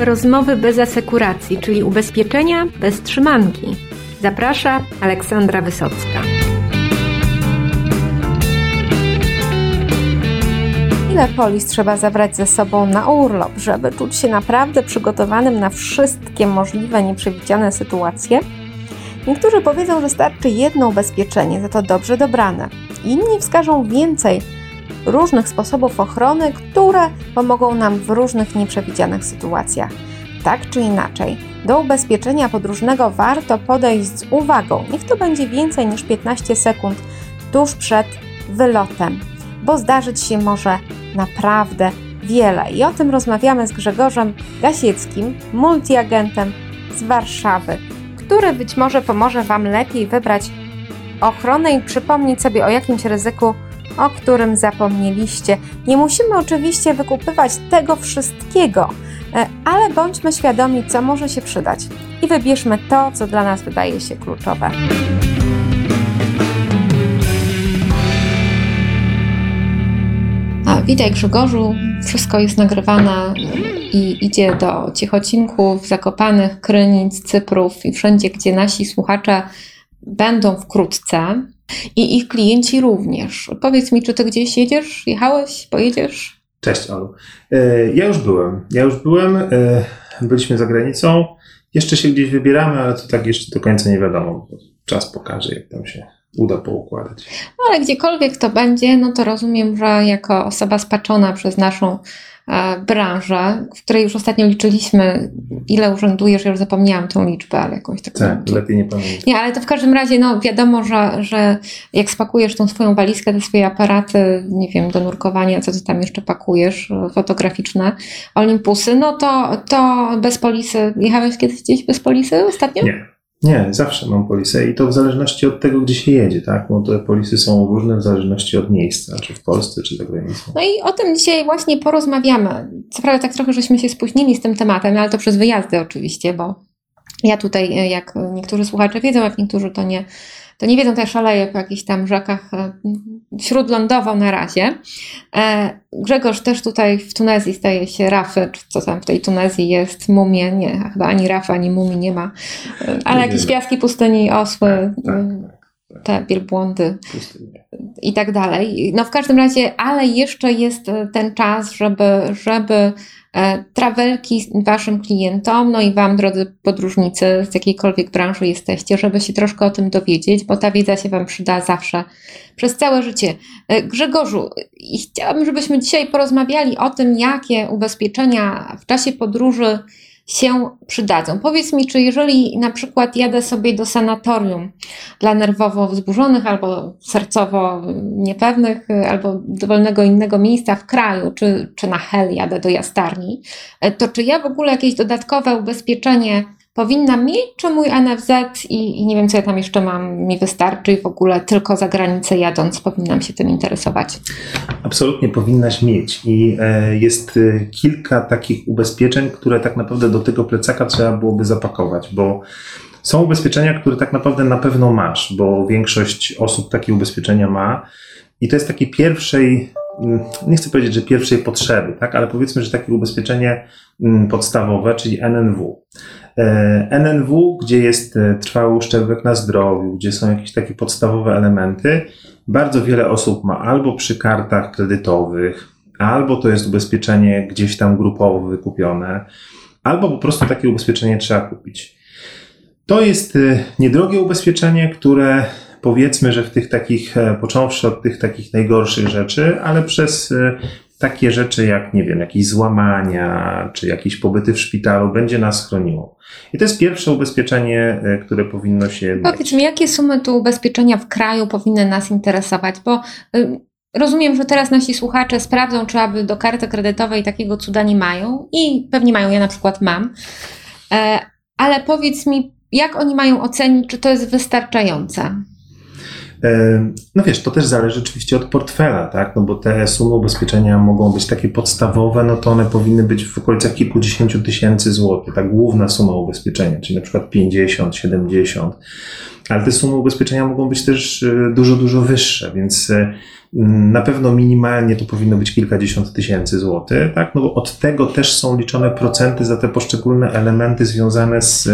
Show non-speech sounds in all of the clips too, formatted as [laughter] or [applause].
Rozmowy bez asekuracji, czyli ubezpieczenia bez trzymanki. Zaprasza Aleksandra Wysocka. Ile polis trzeba zabrać ze sobą na urlop, żeby czuć się naprawdę przygotowanym na wszystkie możliwe nieprzewidziane sytuacje? Niektórzy powiedzą, że starczy jedno ubezpieczenie, za to dobrze dobrane. Inni wskażą więcej różnych sposobów ochrony, które pomogą nam w różnych nieprzewidzianych sytuacjach. Tak czy inaczej, do ubezpieczenia podróżnego warto podejść z uwagą. Niech to będzie więcej niż 15 sekund tuż przed wylotem, bo zdarzyć się może naprawdę wiele. I o tym rozmawiamy z Grzegorzem Gasieckim, multiagentem z Warszawy, który być może pomoże Wam lepiej wybrać ochronę i przypomnieć sobie o jakimś ryzyku, o którym zapomnieliście. Nie musimy oczywiście wykupywać tego wszystkiego, e, ale bądźmy świadomi, co może się przydać i wybierzmy to, co dla nas wydaje się kluczowe. A, witaj Grzegorzu, wszystko jest nagrywane i idzie do Ciechocinków, Zakopanych, Krynic, Cyprów i wszędzie, gdzie nasi słuchacze będą wkrótce i ich klienci również. Powiedz mi, czy ty gdzieś jedziesz? Jechałeś? Pojedziesz? Cześć, Olu. E, ja już byłem. Ja już byłem. E, byliśmy za granicą. Jeszcze się gdzieś wybieramy, ale to tak jeszcze do końca nie wiadomo. Czas pokaże, jak tam się uda poukładać. No, ale gdziekolwiek to będzie, no to rozumiem, że jako osoba spaczona przez naszą E, branżę, w której już ostatnio liczyliśmy, ile urzędujesz, ja już zapomniałam tą liczbę, ale jakąś taką. Tak, lepiej nie pamiętam. Nie, ale to w każdym razie, no wiadomo, że, że jak spakujesz tą swoją walizkę, te swoje aparaty, nie wiem, do nurkowania, co ty tam jeszcze pakujesz, fotograficzne, Olympusy, no to, to bez polisy, jechałeś kiedyś gdzieś bez polisy ostatnio? Nie. Nie, zawsze mam polisę i to w zależności od tego, gdzie się jedzie, tak? Bo te polisy są różne w zależności od miejsca, czy w Polsce, czy za granicą. No i o tym dzisiaj właśnie porozmawiamy. Co prawda tak trochę żeśmy się spóźnili z tym tematem, ale to przez wyjazdy oczywiście, bo ja tutaj, jak niektórzy słuchacze wiedzą, jak niektórzy to nie, to nie wiedzą, to ja szaleję po jakichś tam rzekach e, śródlądowo na razie. E, Grzegorz też tutaj w Tunezji staje się rafy, czy co tam w tej Tunezji jest, mumie, nie, chyba ani rafa, ani mumii nie ma, e, ale jakieś piaski pustyni, osły, tak, tak. Te wielbłądy i tak dalej. No w każdym razie, ale jeszcze jest ten czas, żeby, żeby E, trawelki Waszym klientom, no i Wam, drodzy podróżnicy, z jakiejkolwiek branży jesteście, żeby się troszkę o tym dowiedzieć, bo ta wiedza się Wam przyda zawsze, przez całe życie. E, Grzegorzu, chciałabym, żebyśmy dzisiaj porozmawiali o tym, jakie ubezpieczenia w czasie podróży się przydadzą. Powiedz mi, czy jeżeli na przykład jadę sobie do sanatorium dla nerwowo wzburzonych albo sercowo niepewnych, albo dowolnego innego miejsca w kraju, czy, czy na hel jadę do jastarni, to czy ja w ogóle jakieś dodatkowe ubezpieczenie powinna mieć, czy mój NFZ i, i, nie wiem, co ja tam jeszcze mam, mi wystarczy i w ogóle tylko za granicę jadąc. Powinnam się tym interesować? Absolutnie powinnaś mieć. I e, jest e, kilka takich ubezpieczeń, które tak naprawdę do tego plecaka trzeba byłoby zapakować, bo są ubezpieczenia, które tak naprawdę na pewno masz, bo większość osób takie ubezpieczenia ma. I to jest takiej pierwszej mm, nie chcę powiedzieć, że pierwszej potrzeby, tak, ale powiedzmy, że takie ubezpieczenie mm, podstawowe, czyli NNW. E, NNW, gdzie jest e, trwały uszczerbek na zdrowiu, gdzie są jakieś takie podstawowe elementy, bardzo wiele osób ma albo przy kartach kredytowych, albo to jest ubezpieczenie gdzieś tam grupowo wykupione, albo po prostu takie ubezpieczenie trzeba kupić. To jest e, niedrogie ubezpieczenie, które powiedzmy, że w tych takich, począwszy od tych takich najgorszych rzeczy, ale przez takie rzeczy jak, nie wiem, jakieś złamania, czy jakieś pobyty w szpitalu będzie nas chroniło. I to jest pierwsze ubezpieczenie, e, które powinno się. Powiedz mi, jakie sumy tu ubezpieczenia w kraju powinny nas interesować? Bo y, rozumiem, że teraz nasi słuchacze sprawdzą, czy aby do karty kredytowej takiego cuda nie mają i pewnie mają, ja na przykład mam. E, ale powiedz mi, jak oni mają ocenić, czy to jest wystarczające? No wiesz, to też zależy oczywiście od portfela, tak? No bo te sumy ubezpieczenia mogą być takie podstawowe, no to one powinny być w okolicach kilkudziesięciu tysięcy złotych, tak główna suma ubezpieczenia, czyli na przykład 50, 70. Ale te sumy ubezpieczenia mogą być też e, dużo, dużo wyższe, więc mm, na pewno minimalnie to powinno być kilkadziesiąt tysięcy złotych, tak? No bo od tego też są liczone procenty za te poszczególne elementy związane z,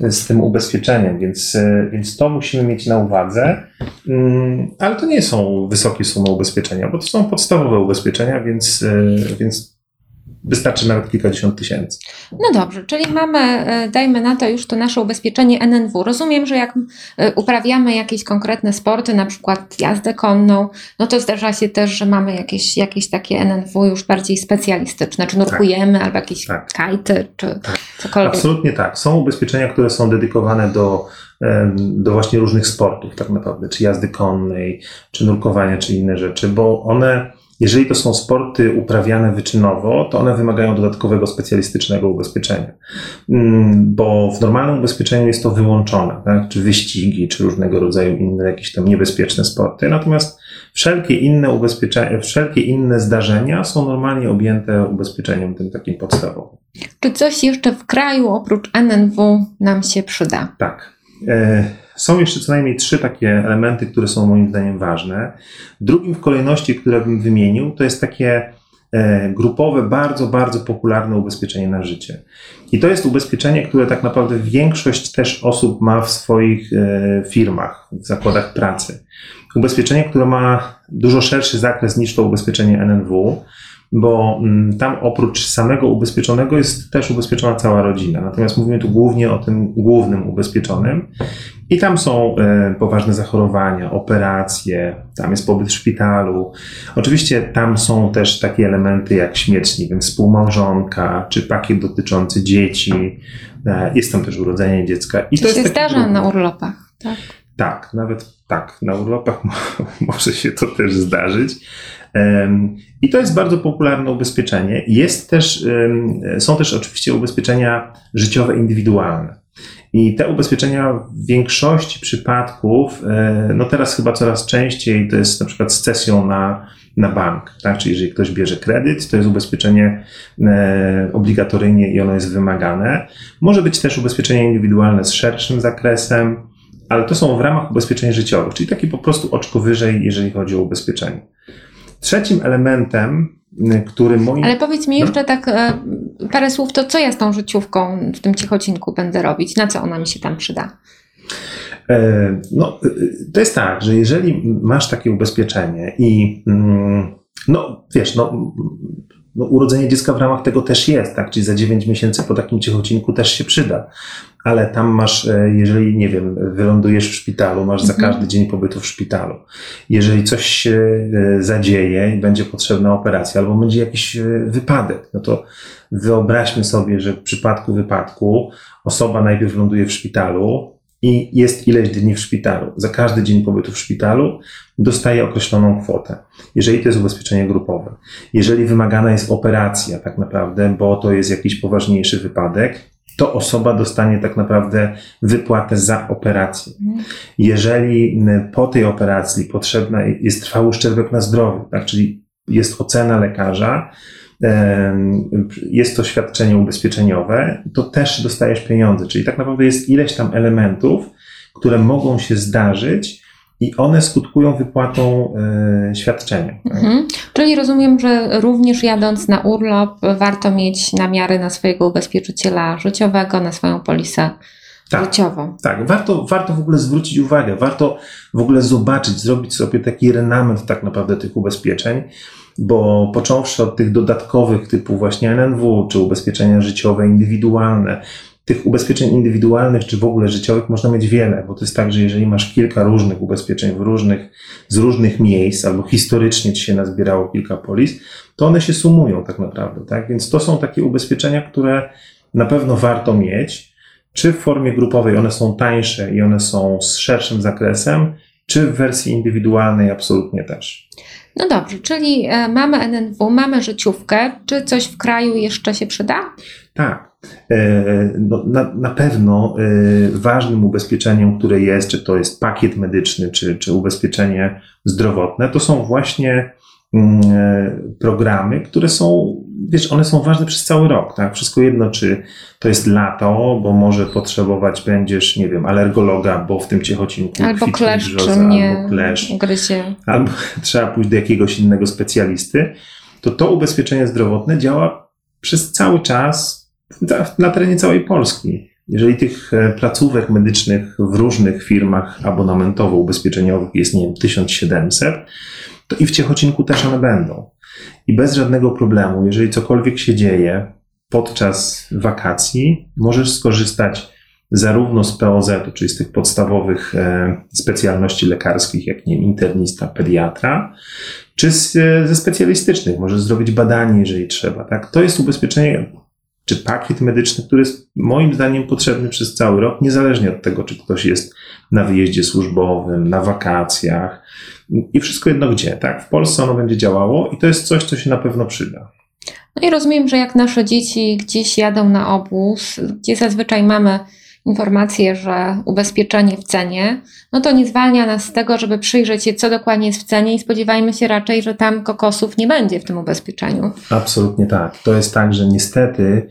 z tym ubezpieczeniem, więc, więc to musimy mieć na uwadze. Mm, ale to nie są wysokie sumy ubezpieczenia, bo to są podstawowe ubezpieczenia, więc, więc wystarczy nawet kilkadziesiąt tysięcy. No dobrze, czyli mamy, e, dajmy na to już to nasze ubezpieczenie NNW. Rozumiem, że jak e, uprawiamy jakieś konkretne sporty, na przykład jazdę konną, no to zdarza się też, że mamy jakieś, jakieś takie NNW już bardziej specjalistyczne, czy nurkujemy, tak. albo jakieś tak. kajty, czy tak. cokolwiek. Absolutnie tak. Są ubezpieczenia, które są dedykowane do do właśnie różnych sportów, tak naprawdę, czy jazdy konnej, czy nurkowania, czy inne rzeczy, bo one jeżeli to są sporty uprawiane wyczynowo, to one wymagają dodatkowego specjalistycznego ubezpieczenia, mm, bo w normalnym ubezpieczeniu jest to wyłączone, tak? czy wyścigi, czy różnego rodzaju inne jakieś tam niebezpieczne sporty. Natomiast wszelkie inne ubezpieczenia, wszelkie inne zdarzenia są normalnie objęte ubezpieczeniem tym takim podstawowym. Czy coś jeszcze w kraju oprócz NNW nam się przyda? Tak. E, są jeszcze co najmniej trzy takie elementy, które są moim zdaniem ważne. Drugim w kolejności, które bym wymienił, to jest takie e, grupowe, bardzo, bardzo popularne ubezpieczenie na życie. I to jest ubezpieczenie, które tak naprawdę większość też osób ma w swoich e, firmach, w zakładach pracy. Ubezpieczenie, które ma dużo szerszy zakres niż to ubezpieczenie NNW bo mm, tam oprócz samego ubezpieczonego jest też ubezpieczona cała rodzina. Natomiast mówimy tu głównie o tym głównym ubezpieczonym. I tam są e, poważne zachorowania, operacje, tam jest pobyt w szpitalu. Oczywiście tam są też takie elementy jak śmierć, nie wiem, współmałżonka, czy pakiet dotyczący dzieci. E, jest tam też urodzenie dziecka. I to, to się zdarza na urlopach, tak? Tak, nawet tak, na urlopach [laughs] może się to też zdarzyć. I to jest bardzo popularne ubezpieczenie. Jest też, są też oczywiście ubezpieczenia życiowe indywidualne. I te ubezpieczenia w większości przypadków, e, no teraz chyba coraz częściej to jest na przykład z cesją na, na bank, tak? Czyli jeżeli ktoś bierze kredyt, to jest ubezpieczenie e, obligatoryjnie i ono jest wymagane. Może być też ubezpieczenie indywidualne z szerszym zakresem, ale to są w ramach ubezpieczeń życiowych, czyli taki po prostu oczko wyżej, jeżeli chodzi o ubezpieczenie. Trzecim elementem, y, który moim... Ale powiedz mi no. jeszcze tak e, parę słów, to co ja z tą życiówką w tym cichocinku będę robić? Na co ona mi się tam przyda? E, no, y, to jest tak, że jeżeli masz takie ubezpieczenie i mm, no, wiesz, no, no, urodzenie dziecka w ramach tego też jest, tak? Czyli za 9 miesięcy po takim cichocinku też się przyda ale tam masz, e, jeżeli, nie wiem, wylądujesz w szpitalu, masz za mhm. każdy dzień pobytu w szpitalu. Jeżeli coś się e, zadzieje i będzie potrzebna operacja, albo będzie jakiś e, wypadek, no to wyobraźmy sobie, że w przypadku wypadku osoba najpierw ląduje w szpitalu i jest ileś dni w szpitalu. Za każdy dzień pobytu w szpitalu dostaje określoną kwotę, jeżeli to jest ubezpieczenie grupowe. Jeżeli wymagana jest operacja, tak naprawdę, bo to jest jakiś poważniejszy wypadek, to osoba dostanie tak naprawdę wypłatę za operację. Jeżeli po tej operacji potrzebna jest trwały uszczerbek na zdrowiu, tak, czyli jest ocena lekarza, jest to świadczenie ubezpieczeniowe, to też dostajesz pieniądze. Czyli tak naprawdę jest ileś tam elementów, które mogą się zdarzyć, i one skutkują wypłatą y, świadczenia. Tak? Mhm. Czyli rozumiem, że również jadąc na urlop, warto mieć namiary na swojego ubezpieczyciela życiowego, na swoją polisę tak, życiową. Tak, warto, warto w ogóle zwrócić uwagę, warto w ogóle zobaczyć, zrobić sobie taki renament tak naprawdę tych ubezpieczeń, bo począwszy od tych dodatkowych typu właśnie NNW, czy ubezpieczenia życiowe indywidualne, tych ubezpieczeń indywidualnych czy w ogóle życiowych można mieć wiele, bo to jest tak, że jeżeli masz kilka różnych ubezpieczeń w różnych, z różnych miejsc, albo historycznie ci się nazbierało kilka polis, to one się sumują tak naprawdę, tak? Więc to są takie ubezpieczenia, które na pewno warto mieć. Czy w formie grupowej one są tańsze i one są z szerszym zakresem, czy w wersji indywidualnej absolutnie też. No dobrze, czyli e, mamy NNW, mamy życiówkę. Czy coś w kraju jeszcze się przyda? Tak. E, no, na, na pewno e, ważnym ubezpieczeniem, które jest, czy to jest pakiet medyczny, czy, czy ubezpieczenie zdrowotne, to są właśnie programy, które są wiesz, one są ważne przez cały rok, tak? Wszystko jedno, czy to jest lato, bo może potrzebować będziesz, nie wiem, alergologa, bo w tym ciechocinku albo kleszcz, brzoza, mnie albo kleszcz, gryzie. albo trzeba pójść do jakiegoś innego specjalisty, to to ubezpieczenie zdrowotne działa przez cały czas na terenie całej Polski. Jeżeli tych e, placówek medycznych w różnych firmach abonamentowo-ubezpieczeniowych jest, nie wiem, 1700, to i w Ciechocinku też one będą. I bez żadnego problemu, jeżeli cokolwiek się dzieje podczas wakacji, możesz skorzystać zarówno z POZ-u, czyli z tych podstawowych e, specjalności lekarskich, jak nie internista, pediatra, czy z, e, ze specjalistycznych. Możesz zrobić badanie, jeżeli trzeba. Tak? To jest ubezpieczenie czy pakiet medyczny, który jest moim zdaniem potrzebny przez cały rok, niezależnie od tego, czy ktoś jest na wyjeździe służbowym, na wakacjach i wszystko jedno gdzie, tak? W Polsce ono będzie działało i to jest coś, co się na pewno przyda. No i rozumiem, że jak nasze dzieci gdzieś jadą na obóz, gdzie zazwyczaj mamy informację, że ubezpieczenie w cenie, no to nie zwalnia nas z tego, żeby przyjrzeć się, co dokładnie jest w cenie i spodziewajmy się raczej, że tam kokosów nie będzie w tym ubezpieczeniu. Absolutnie tak. To jest tak, że niestety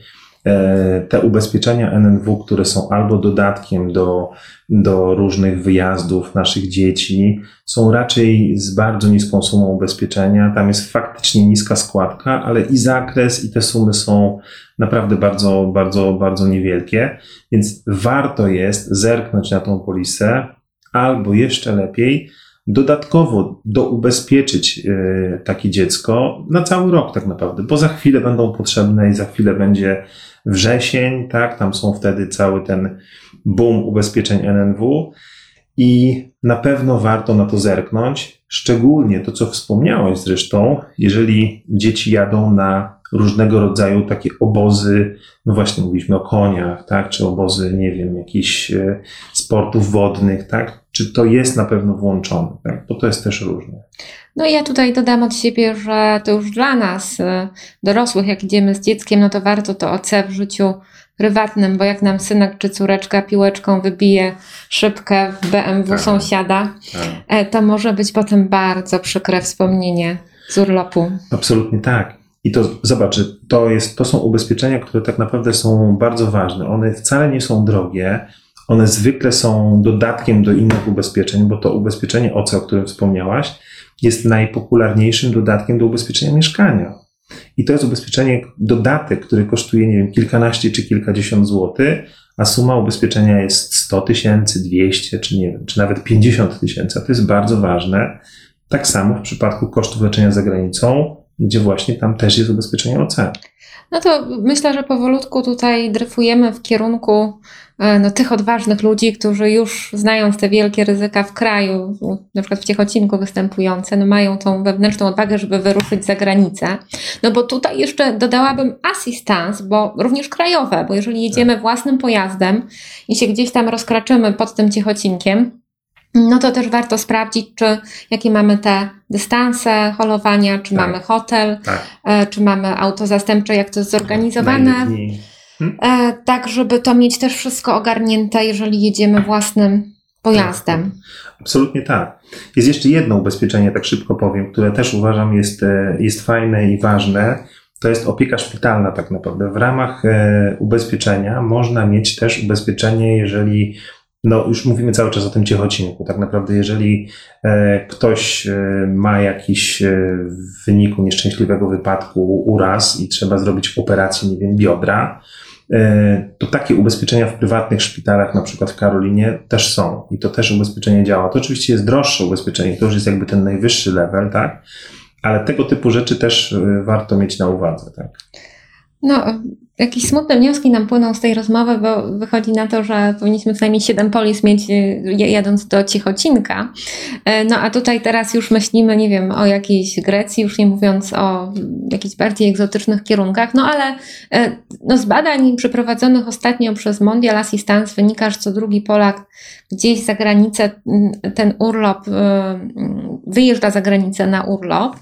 te ubezpieczenia NNW, które są albo dodatkiem do, do różnych wyjazdów naszych dzieci, są raczej z bardzo niską sumą ubezpieczenia. Tam jest faktycznie niska składka, ale i zakres, i te sumy są naprawdę bardzo, bardzo, bardzo niewielkie, więc warto jest zerknąć na tą polisę, albo jeszcze lepiej, dodatkowo doubezpieczyć e, takie dziecko na cały rok tak naprawdę, bo za chwilę będą potrzebne i za chwilę będzie wrzesień, tak, tam są wtedy cały ten boom ubezpieczeń NNW i na pewno warto na to zerknąć, szczególnie to, co wspomniałeś zresztą, jeżeli dzieci jadą na różnego rodzaju takie obozy, no właśnie mówiliśmy o koniach, tak, czy obozy, nie wiem, jakichś e, sportów wodnych, tak, czy to jest na pewno włączone, tak, bo to jest też różne. No i ja tutaj dodam od siebie, że to już dla nas, e, dorosłych, jak idziemy z dzieckiem, no to warto to OC w życiu prywatnym, bo jak nam synek czy córeczka piłeczką wybije szybkę w BMW tak. sąsiada, tak. E, to może być potem bardzo przykre wspomnienie z urlopu. Absolutnie tak. I to zobacz, to, jest, to są ubezpieczenia, które tak naprawdę są bardzo ważne. One wcale nie są drogie. One zwykle są dodatkiem do innych ubezpieczeń, bo to ubezpieczenie OC, o którym wspomniałaś, jest najpopularniejszym dodatkiem do ubezpieczenia mieszkania. I to jest ubezpieczenie, dodatek, który kosztuje, nie wiem, kilkanaście czy kilkadziesiąt złotych, a suma ubezpieczenia jest 100 tysięcy, 200 czy nie wiem, czy nawet 50 tysięcy. To jest bardzo ważne. Tak samo w przypadku kosztów leczenia za granicą gdzie właśnie tam też jest ubezpieczenie OC. No to myślę, że powolutku tutaj dryfujemy w kierunku e, no, tych odważnych ludzi, którzy już znając te wielkie ryzyka w kraju, na przykład w Ciechocinku występujące, no mają tą wewnętrzną odwagę, żeby wyruszyć za granicę. No bo tutaj jeszcze dodałabym assistance, bo również krajowe, bo jeżeli jedziemy tak. własnym pojazdem i się gdzieś tam rozkraczymy pod tym Ciechocinkiem, no to też warto sprawdzić, czy jakie mamy te dystanse holowania, czy tak. mamy hotel, tak. E, czy mamy auto zastępcze, jak to jest zorganizowane. Hmm? E, tak, żeby to mieć też wszystko ogarnięte, jeżeli jedziemy własnym pojazdem. Tak. Absolutnie tak. Jest jeszcze jedno ubezpieczenie, tak szybko powiem, które też uważam jest, e, jest fajne i ważne. To jest opieka szpitalna tak naprawdę. W ramach ubezpieczenia można mieć też ubezpieczenie, jeżeli no już mówimy cały czas o tym ciechocinku. Tak naprawdę, jeżeli e, ktoś e, ma jakiś e, w wyniku nieszczęśliwego wypadku uraz i trzeba zrobić operację, nie wiem, biodra, to takie ubezpieczenia w prywatnych szpitalach, na przykład w Karolinie, też są. I to też ubezpieczenie działa. To oczywiście jest droższe ubezpieczenie, to już jest jakby ten najwyższy level, tak? Ale tego typu rzeczy też warto mieć na uwadze, tak? No, jakieś smutne wnioski nam płyną z tej rozmowy, bo wychodzi na to, że powinniśmy co najmniej 7 polis mieć y, jadąc do Cichocinka. E, no a tutaj teraz już myślimy, nie wiem, o jakiejś Grecji, już nie mówiąc o jakichś bardziej egzotycznych kierunkach, no ale e, no, z badań przeprowadzonych ostatnio przez Mondial Assistance wynika, że co drugi Polak gdzieś za granicę mm, ten urlop, y, mm, wyjeżdża za granicę na urlop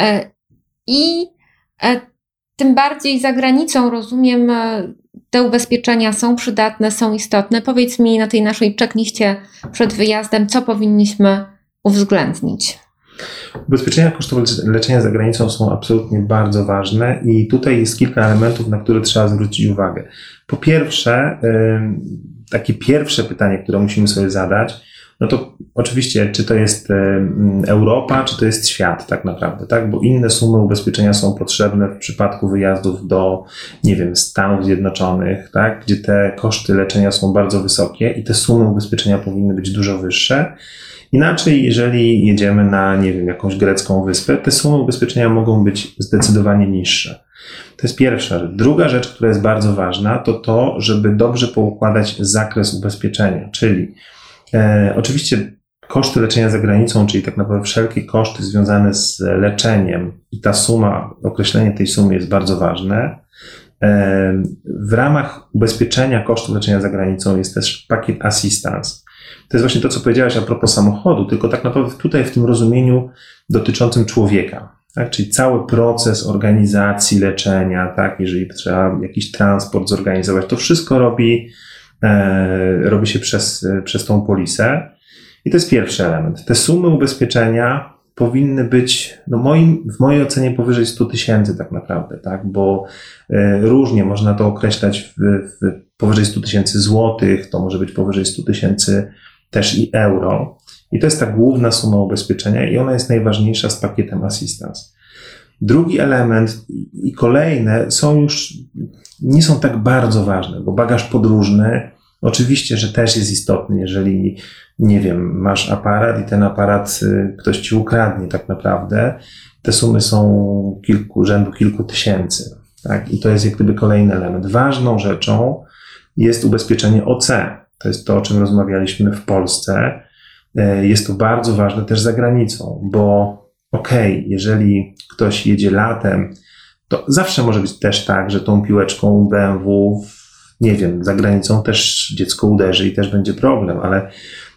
e, i tym bardziej za granicą, rozumiem, e, te ubezpieczenia są przydatne, są istotne. Powiedz mi na tej naszej checkliście przed wyjazdem, co powinniśmy uwzględnić. Ubezpieczenia kosztów leczenia za granicą są absolutnie bardzo ważne i tutaj jest kilka elementów, na które trzeba zwrócić uwagę. Po pierwsze, takie pierwsze pytanie, które musimy sobie zadać, no to oczywiście, czy to jest Europa, czy to jest świat tak naprawdę, tak? Bo inne sumy ubezpieczenia są potrzebne w przypadku wyjazdów do, nie wiem, Stanów Zjednoczonych, tak? Gdzie te koszty leczenia są bardzo wysokie i te sumy ubezpieczenia powinny być dużo wyższe. Inaczej, jeżeli jedziemy na, nie wiem, jakąś grecką wyspę, te sumy ubezpieczenia mogą być zdecydowanie niższe. To jest pierwsza rzecz. Druga rzecz, która jest bardzo ważna, to to, żeby dobrze poukładać zakres ubezpieczenia, czyli e, oczywiście koszty leczenia za granicą, czyli tak naprawdę wszelkie koszty związane z leczeniem i ta suma, określenie tej sumy jest bardzo ważne. E, w ramach ubezpieczenia kosztów leczenia za granicą jest też pakiet assistance. To jest właśnie to, co powiedziałeś a propos samochodu, tylko tak naprawdę tutaj w tym rozumieniu dotyczącym człowieka. Tak? Czyli cały proces organizacji leczenia, tak? jeżeli trzeba jakiś transport zorganizować, to wszystko robi, robi się przez, przez tą polisę. I to jest pierwszy element. Te sumy ubezpieczenia powinny być, no moim, w mojej ocenie powyżej 100 tysięcy tak naprawdę, tak? bo e, różnie można to określać w, w powyżej 100 tysięcy złotych, to może być powyżej 100 tysięcy też i euro. I to jest ta główna suma ubezpieczenia i ona jest najważniejsza z pakietem assistance. Drugi element i kolejne są już, nie są tak bardzo ważne, bo bagaż podróżny oczywiście, że też jest istotny, jeżeli, nie wiem, masz aparat i ten aparat y, ktoś ci ukradnie tak naprawdę, te sumy są kilku, rzędu kilku tysięcy. Tak? I to jest jak gdyby kolejny element. Ważną rzeczą jest ubezpieczenie OC. To jest to, o czym rozmawialiśmy w Polsce. E, jest to bardzo ważne też za granicą, bo okej, okay, jeżeli ktoś jedzie latem, to zawsze może być też tak, że tą piłeczką BMW, nie wiem, za granicą też dziecko uderzy i też będzie problem, ale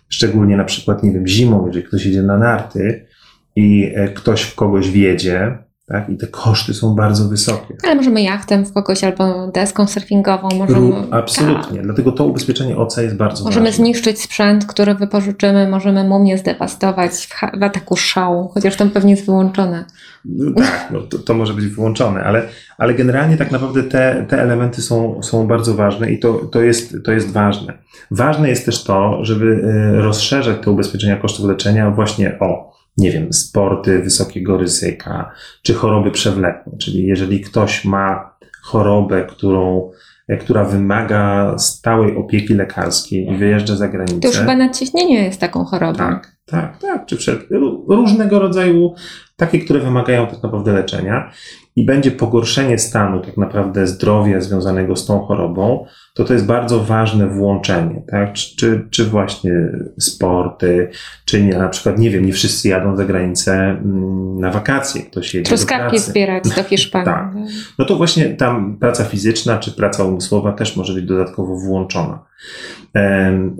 szczególnie na przykład, nie wiem, zimą, jeżeli ktoś jedzie na narty i e, ktoś w kogoś wiedzie, tak? I te koszty są bardzo wysokie. Ale możemy jachtem w kogoś albo deską surfingową. Możemy, Absolutnie. Tak. Dlatego to ubezpieczenie OC jest bardzo możemy ważne. Możemy zniszczyć sprzęt, który wypożyczymy, możemy mumię zdewastować w, w ataku szału, chociaż tam pewnie jest wyłączone. No, tak, no to, to może być wyłączone, ale, ale generalnie tak naprawdę te, te elementy są, są bardzo ważne i to, to, jest, to jest ważne. Ważne jest też to, żeby y, rozszerzać te ubezpieczenia kosztów leczenia właśnie o nie wiem, sporty wysokiego ryzyka, czy choroby przewlekłe. Czyli jeżeli ktoś ma chorobę, którą, która wymaga stałej opieki lekarskiej i wyjeżdża za granicę. To już chyba nadciśnienie jest taką chorobą. Tak, tak, tak. Czy wszelkie, różnego rodzaju, takie, które wymagają tak naprawdę leczenia i będzie pogorszenie stanu tak naprawdę zdrowia związanego z tą chorobą, to to jest bardzo ważne włączenie, tak? Czy, czy, czy właśnie sporty, czy nie, na przykład, nie wiem, nie wszyscy jadą za granicę mm, na wakacje, ktoś jedzie Truskawki zbierać do Hiszpanii. tak. No to właśnie tam praca fizyczna czy praca umysłowa też może być dodatkowo włączona.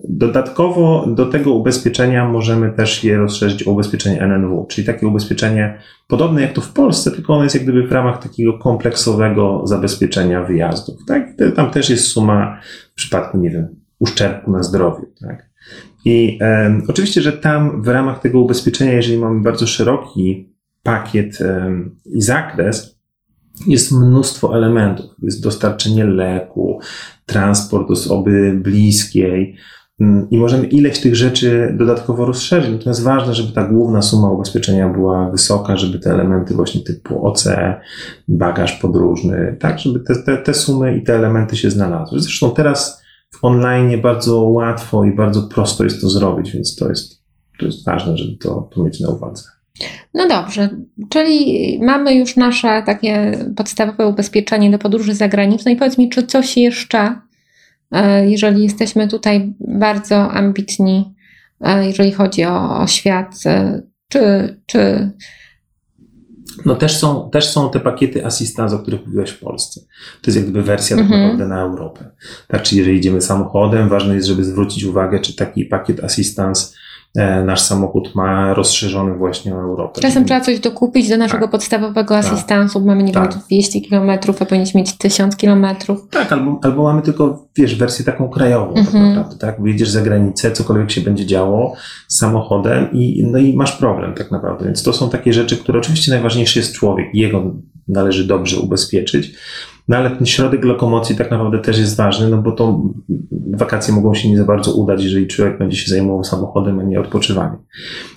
Dodatkowo do tego ubezpieczenia możemy też je rozszerzyć o ubezpieczenie NNW, czyli takie ubezpieczenie podobne jak to w Polsce, tylko ono jest jak gdyby w ramach takiego kompleksowego zabezpieczenia wyjazdów. Tak? Tam też jest suma w przypadku, nie wiem, uszczerbku na zdrowiu. Tak? I e, oczywiście, że tam w ramach tego ubezpieczenia, jeżeli mamy bardzo szeroki pakiet e, i zakres, jest mnóstwo elementów. Jest dostarczenie leku, transport osoby bliskiej i możemy ileś tych rzeczy dodatkowo rozszerzyć. Natomiast ważne, żeby ta główna suma ubezpieczenia była wysoka, żeby te elementy właśnie typu OC, bagaż podróżny, tak, żeby te, te, te sumy i te elementy się znalazły. Zresztą teraz w online bardzo łatwo i bardzo prosto jest to zrobić, więc to jest, to jest ważne, żeby to, to mieć na uwadze. No dobrze, czyli mamy już nasze takie podstawowe ubezpieczenie do podróży zagranicznej. Powiedz mi, czy coś jeszcze, jeżeli jesteśmy tutaj bardzo ambitni, e, jeżeli chodzi o, o świat, e, czy, czy no też są, też są te pakiety assistance, o których mówiłeś w Polsce. To jest jak gdyby wersja tak mhm. naprawdę na Europę. Tak, czyli jeżeli idziemy samochodem, ważne jest, żeby zwrócić uwagę, czy taki pakiet assistance e, nasz samochód ma rozszerzony właśnie o Europę. Czasem trzeba coś dokupić do naszego Tak. podstawowego Tak. asystansu, mamy nie wiem, Tak. 200 km, a powinniśmy mieć 1000 km. Tak, albo, albo mamy tylko, wiesz, wersję taką krajową tak Mhm. naprawdę, tak? Wyjedziesz za granicę, cokolwiek się będzie działo z samochodem i, no i masz problem tak naprawdę. Więc to są takie rzeczy, które oczywiście najważniejszy jest człowiek i jego należy dobrze ubezpieczyć, no ale ten środek lokomocji tak naprawdę też jest ważny, no bo to wakacje mogą się nie za bardzo udać, jeżeli człowiek będzie się zajmował samochodem, a nie odpoczywaniem.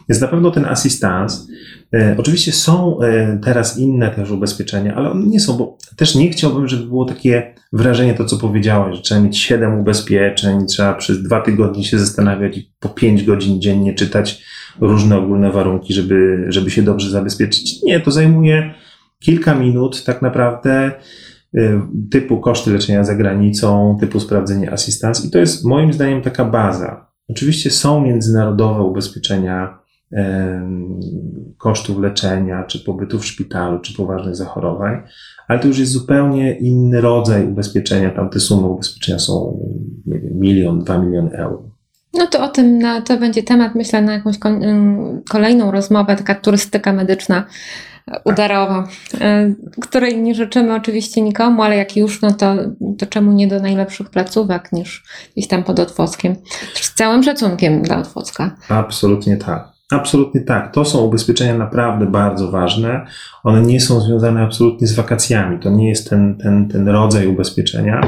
Więc na pewno ten asystans, e, oczywiście są e, teraz inne też ubezpieczenia, ale one nie są, bo też nie chciałbym, żeby było takie wrażenie, to co powiedziałeś, że trzeba mieć 7 ubezpieczeń, trzeba przez dwa tygodnie się zastanawiać i po 5 godzin dziennie czytać różne ogólne warunki, żeby, żeby się dobrze zabezpieczyć. Nie, to zajmuje kilka minut tak naprawdę typu koszty leczenia za granicą, typu sprawdzenie asystans i to jest moim zdaniem taka baza. Oczywiście są międzynarodowe ubezpieczenia kosztów leczenia, czy pobytu w szpitalu, czy poważnych zachorowań, ale to już jest zupełnie inny rodzaj ubezpieczenia. Tam te sumy ubezpieczenia są nie wiem, milion, dwa miliony euro. No to o tym na, to będzie temat, myślę, na jakąś kolejną rozmowę, taka turystyka medyczna udarowa, e, której nie życzymy oczywiście nikomu, ale jak już, no to, to czemu nie do najlepszych placówek niż gdzieś tam pod Otwockiem. Z całym szacunkiem dla Otwocka. Absolutnie tak. Absolutnie tak. To są ubezpieczenia naprawdę bardzo ważne. One nie są związane absolutnie z wakacjami. To nie jest ten, ten, ten rodzaj ubezpieczenia,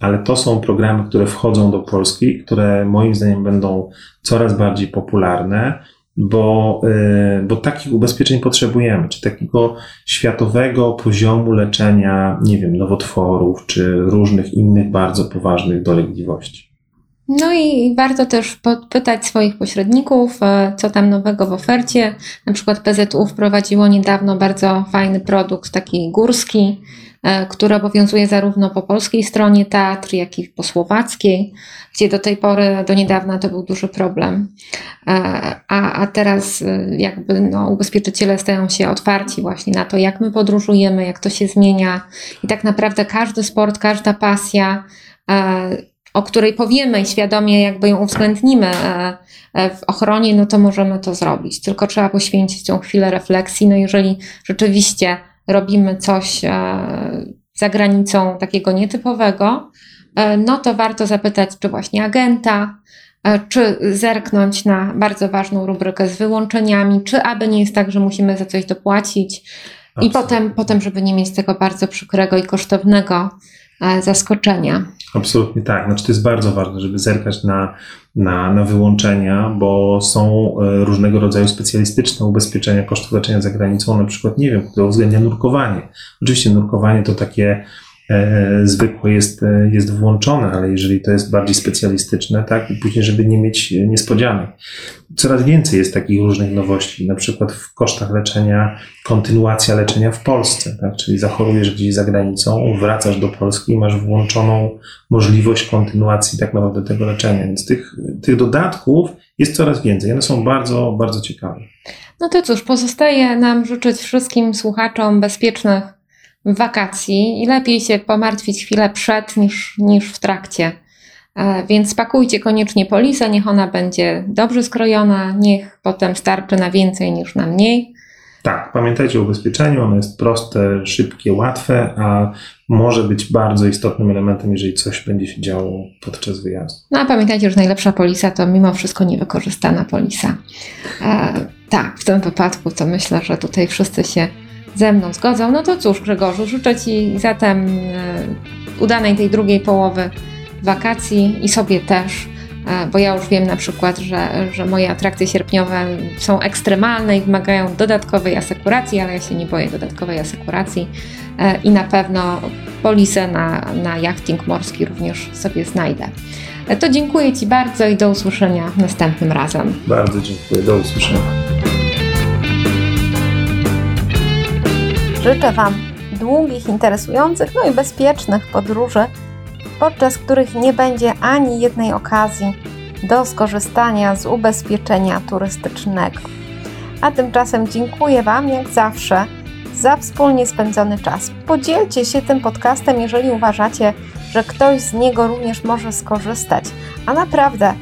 ale to są programy, które wchodzą do Polski, które moim zdaniem będą coraz bardziej popularne, bo, yy, bo takich ubezpieczeń potrzebujemy, czy takiego światowego poziomu leczenia, nie wiem, nowotworów, czy różnych innych bardzo poważnych dolegliwości. No i warto też podpytać swoich pośredników, e, co tam nowego w ofercie. Na przykład PZU wprowadziło niedawno bardzo fajny produkt, taki górski, e, który obowiązuje zarówno po polskiej stronie teatr, jak i po słowackiej, gdzie do tej pory, do niedawna to był duży problem. E, A, a teraz e, jakby no, ubezpieczyciele stają się otwarci właśnie na to, jak my podróżujemy, jak to się zmienia i tak naprawdę każdy sport, każda pasja o której powiemy i świadomie jakby ją uwzględnimy w ochronie, no to możemy to zrobić. Tylko trzeba poświęcić tą chwilę refleksji. No jeżeli rzeczywiście robimy coś e, za granicą takiego nietypowego, e, no to warto zapytać, czy właśnie agenta, e, czy zerknąć na bardzo ważną rubrykę z wyłączeniami, czy aby nie jest tak, że musimy za coś dopłacić i Absolutnie. potem, potem, żeby nie mieć tego bardzo przykrego i kosztownego zaskoczenia. Absolutnie tak. Znaczy, to jest bardzo ważne, żeby zerkać na, na, na wyłączenia, bo są e, różnego rodzaju specjalistyczne ubezpieczenia kosztów leczenia za granicą, na przykład, nie wiem, które uwzględnia nurkowanie. Oczywiście nurkowanie to takie zwykłe jest, e, jest włączone, ale jeżeli to jest bardziej specjalistyczne, tak, i później, żeby nie mieć e, niespodzianek. Coraz więcej jest takich różnych nowości, na przykład w kosztach leczenia, kontynuacja leczenia w Polsce, tak, czyli zachorujesz gdzieś za granicą, wracasz do Polski i masz włączoną możliwość kontynuacji tak naprawdę tego leczenia. Więc tych, tych dodatków jest coraz więcej. One są bardzo, bardzo ciekawe. No to cóż, pozostaje nam życzyć wszystkim słuchaczom bezpiecznych wakacji i lepiej się pomartwić chwilę przed niż, niż w trakcie. E, Więc spakujcie koniecznie polisę, niech ona będzie dobrze skrojona, niech potem starczy na więcej niż na mniej. Tak, pamiętajcie o ubezpieczeniu, ono jest proste, szybkie, łatwe, a może być bardzo istotnym elementem, jeżeli coś będzie się działo podczas wyjazdu. No a pamiętajcie, że najlepsza polisa to mimo wszystko niewykorzystana polisa. E, tak, w tym wypadku to myślę, że tutaj wszyscy się ze mną zgodzą. No to cóż, Grzegorzu, życzę Ci zatem e, udanej tej drugiej połowy wakacji i sobie też, e, bo ja już wiem na przykład, że, że moje atrakcje sierpniowe są ekstremalne i wymagają dodatkowej asekuracji, ale ja się nie boję dodatkowej asekuracji e, i na pewno polisę na, na jachting morski również sobie znajdę. To dziękuję Ci bardzo i do usłyszenia następnym razem. Bardzo dziękuję, do usłyszenia. Życzę Wam długich, interesujących, no i bezpiecznych podróży, podczas których nie będzie ani jednej okazji do skorzystania z ubezpieczenia turystycznego. A tymczasem dziękuję Wam, jak zawsze, za wspólnie spędzony czas. Podzielcie się tym podcastem, jeżeli uważacie, że ktoś z niego również może skorzystać. A naprawdę,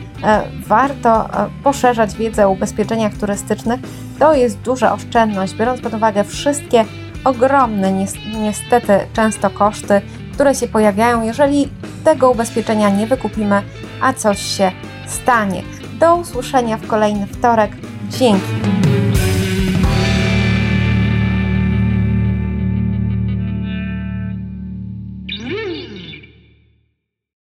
warto poszerzać wiedzę o ubezpieczeniach turystycznych. To jest duża oszczędność, biorąc pod uwagę wszystkie ogromne, niestety często koszty, które się pojawiają, jeżeli tego ubezpieczenia nie wykupimy, a coś się stanie. Do usłyszenia w kolejny wtorek. Dzięki.